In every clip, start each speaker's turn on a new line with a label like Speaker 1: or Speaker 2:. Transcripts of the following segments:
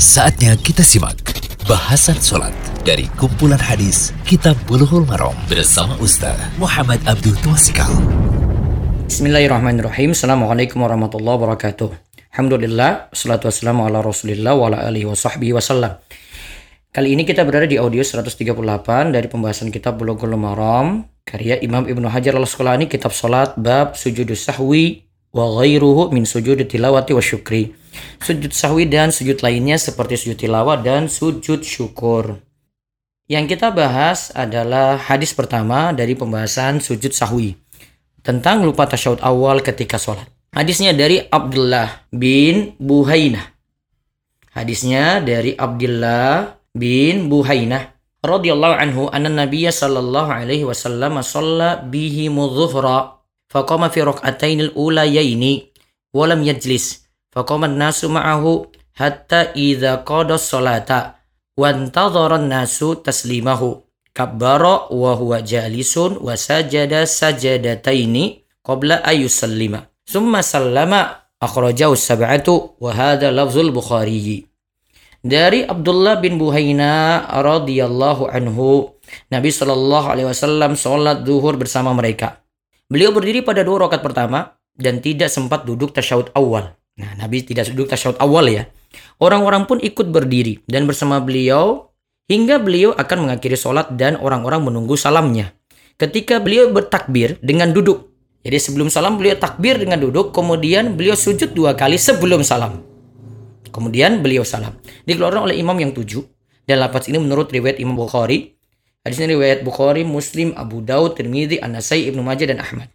Speaker 1: Saatnya kita simak bahasan sholat dari kumpulan hadis Kitab Bulughul Maram bersama Ustaz Muhammad Abdul Twasikal.
Speaker 2: Bismillahirrahmanirrahim. Assalamualaikum warahmatullahi wabarakatuh. Alhamdulillah, salatu wassalamu ala rasulillah wa ala alihi wa sahbihi wasallam. Kali ini kita berada di audio 138 dari pembahasan kitab Bulughul Maram karya Imam Ibnu Hajar al-Asqalani kitab salat bab sujudus sahwi wa ghairuhu min sujud tilawati wa syukri. Sujud sahwi dan sujud lainnya seperti sujud tilawah dan sujud syukur. Yang kita bahas adalah hadis pertama dari pembahasan sujud sahwi tentang lupa tasyahud awal ketika sholat. Hadisnya dari Abdullah bin Buhainah. Hadisnya dari Abdullah bin Buhainah radhiyallahu anhu anna nabiyya sallallahu alaihi wasallam shalla bihi mudhuhra faqama fi rak'atayn al-ulayaini wa lam yajlis faqama an-nasu ma'ahu hatta idza qada as-salata wa an-nasu taslimahu. Kabbara wa huwa jalisun wa sajada sajadataini qabla ayusallima thumma sallama akhrajahu sab'atu wa hadha lafzul bukhari dari Abdullah bin Buhaina radhiyallahu anhu Nabi Shallallahu alaihi wasallam sholat duhur bersama mereka. Beliau berdiri pada dua rakaat pertama dan tidak sempat duduk tasyahud awal. Nah, Nabi tidak duduk tasyahud awal ya. Orang-orang pun ikut berdiri dan bersama beliau hingga beliau akan mengakhiri sholat dan orang-orang menunggu salamnya. Ketika beliau bertakbir dengan duduk. Jadi sebelum salam beliau takbir dengan duduk, kemudian beliau sujud dua kali sebelum salam. Kemudian beliau salam. Dikeluarkan oleh imam yang tujuh. Dan lafaz ini menurut riwayat Imam Bukhari Hadis ini riwayat Bukhari, Muslim, Abu Daud, Tirmidzi, An-Nasai, Ibnu Majah dan Ahmad.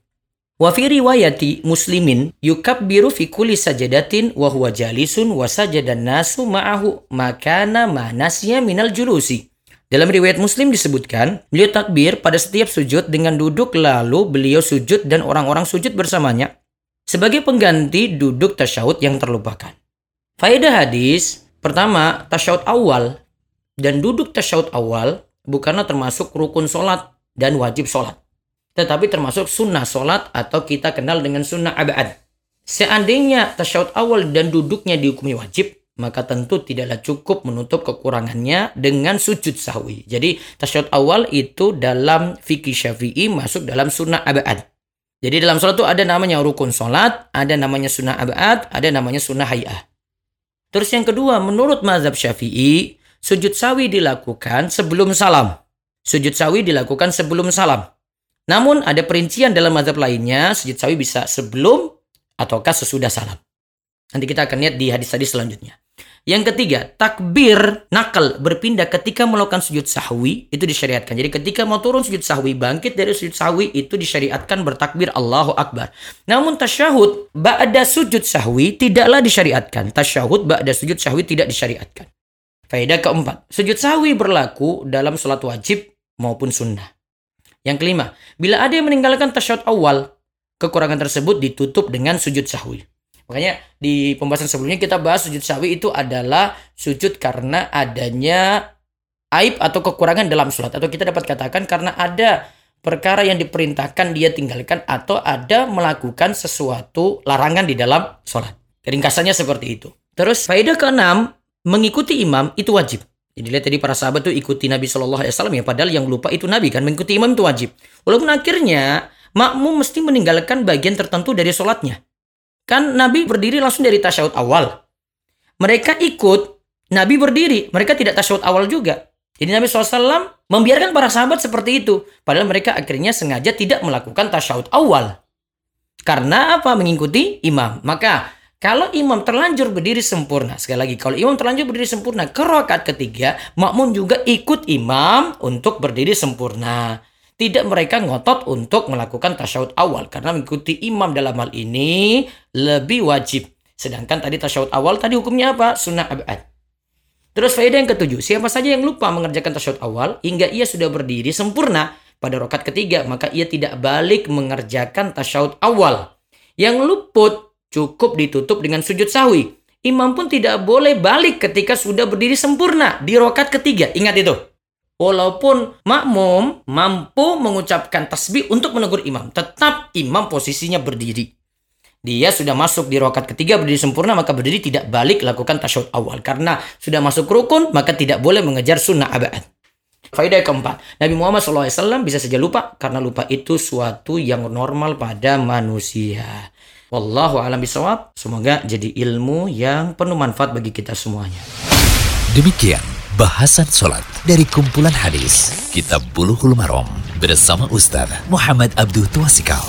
Speaker 2: Wa fi riwayati Muslimin yukabbiru fi kulli sajadatin wa huwa jalisun wa sajadan nasu ma'ahu makana ma nasya minal julusi. Dalam riwayat Muslim disebutkan, beliau takbir pada setiap sujud dengan duduk lalu beliau sujud dan orang-orang sujud bersamanya sebagai pengganti duduk tasyahud yang terlupakan. Faedah hadis, pertama, tasyahud awal dan duduk tasyahud awal bukanlah termasuk rukun sholat dan wajib sholat. Tetapi termasuk sunnah sholat atau kita kenal dengan sunnah abad. Seandainya tasyahud awal dan duduknya dihukumi wajib, maka tentu tidaklah cukup menutup kekurangannya dengan sujud sahwi. Jadi tasyahud awal itu dalam fikih syafi'i masuk dalam sunnah abad. Jadi dalam sholat itu ada namanya rukun sholat, ada namanya sunnah abad, ada namanya sunnah hayah. Terus yang kedua, menurut mazhab syafi'i, sujud sawi dilakukan sebelum salam. Sujud sawi dilakukan sebelum salam. Namun ada perincian dalam mazhab lainnya, sujud sawi bisa sebelum ataukah sesudah salam. Nanti kita akan lihat di hadis-hadis selanjutnya. Yang ketiga, takbir nakal berpindah ketika melakukan sujud sahwi itu disyariatkan. Jadi ketika mau turun sujud sahwi, bangkit dari sujud sahwi itu disyariatkan bertakbir Allahu Akbar. Namun tasyahud ba'da sujud sahwi tidaklah disyariatkan. Tasyahud ba'da sujud sahwi tidak disyariatkan. Faedah keempat, sujud sahwi berlaku dalam sholat wajib maupun sunnah. Yang kelima, bila ada yang meninggalkan tasyahud awal, kekurangan tersebut ditutup dengan sujud sahwi. Makanya di pembahasan sebelumnya kita bahas sujud sahwi itu adalah sujud karena adanya aib atau kekurangan dalam sholat. Atau kita dapat katakan karena ada perkara yang diperintahkan dia tinggalkan atau ada melakukan sesuatu larangan di dalam sholat. Ringkasannya seperti itu. Terus faedah keenam, mengikuti imam itu wajib. Jadi lihat tadi para sahabat tuh ikuti Nabi Shallallahu Alaihi Wasallam ya, padahal yang lupa itu Nabi kan mengikuti imam itu wajib. Walaupun akhirnya makmum mesti meninggalkan bagian tertentu dari sholatnya. Kan Nabi berdiri langsung dari tasyahud awal. Mereka ikut, Nabi berdiri, mereka tidak tasyahud awal juga. Jadi Nabi SAW membiarkan para sahabat seperti itu. Padahal mereka akhirnya sengaja tidak melakukan tasyahud awal. Karena apa? Mengikuti imam. Maka kalau imam terlanjur berdiri sempurna, sekali lagi, kalau imam terlanjur berdiri sempurna ke rakaat ketiga, makmum juga ikut imam untuk berdiri sempurna. Tidak mereka ngotot untuk melakukan tasyahud awal karena mengikuti imam dalam hal ini lebih wajib. Sedangkan tadi tasyahud awal tadi hukumnya apa? Sunnah abad. Terus faedah yang ketujuh, siapa saja yang lupa mengerjakan tasyahud awal hingga ia sudah berdiri sempurna pada rakaat ketiga, maka ia tidak balik mengerjakan tasyahud awal. Yang luput cukup ditutup dengan sujud sahwi. Imam pun tidak boleh balik ketika sudah berdiri sempurna di rokat ketiga. Ingat itu. Walaupun makmum mampu mengucapkan tasbih untuk menegur imam, tetap imam posisinya berdiri. dia sudah masuk di rokat ketiga berdiri sempurna maka berdiri tidak balik lakukan tasyahud awal karena sudah masuk rukun maka tidak boleh mengejar sunnah abad. Faedah keempat, Nabi Muhammad SAW bisa saja lupa karena lupa itu suatu yang normal pada manusia. Wallahu alam bisawab. Semoga jadi ilmu yang penuh manfaat bagi kita semuanya.
Speaker 1: Demikian bahasan sholat dari kumpulan hadis Kitab Bulughul Maram bersama Ustaz Muhammad Abdul Tuasikal.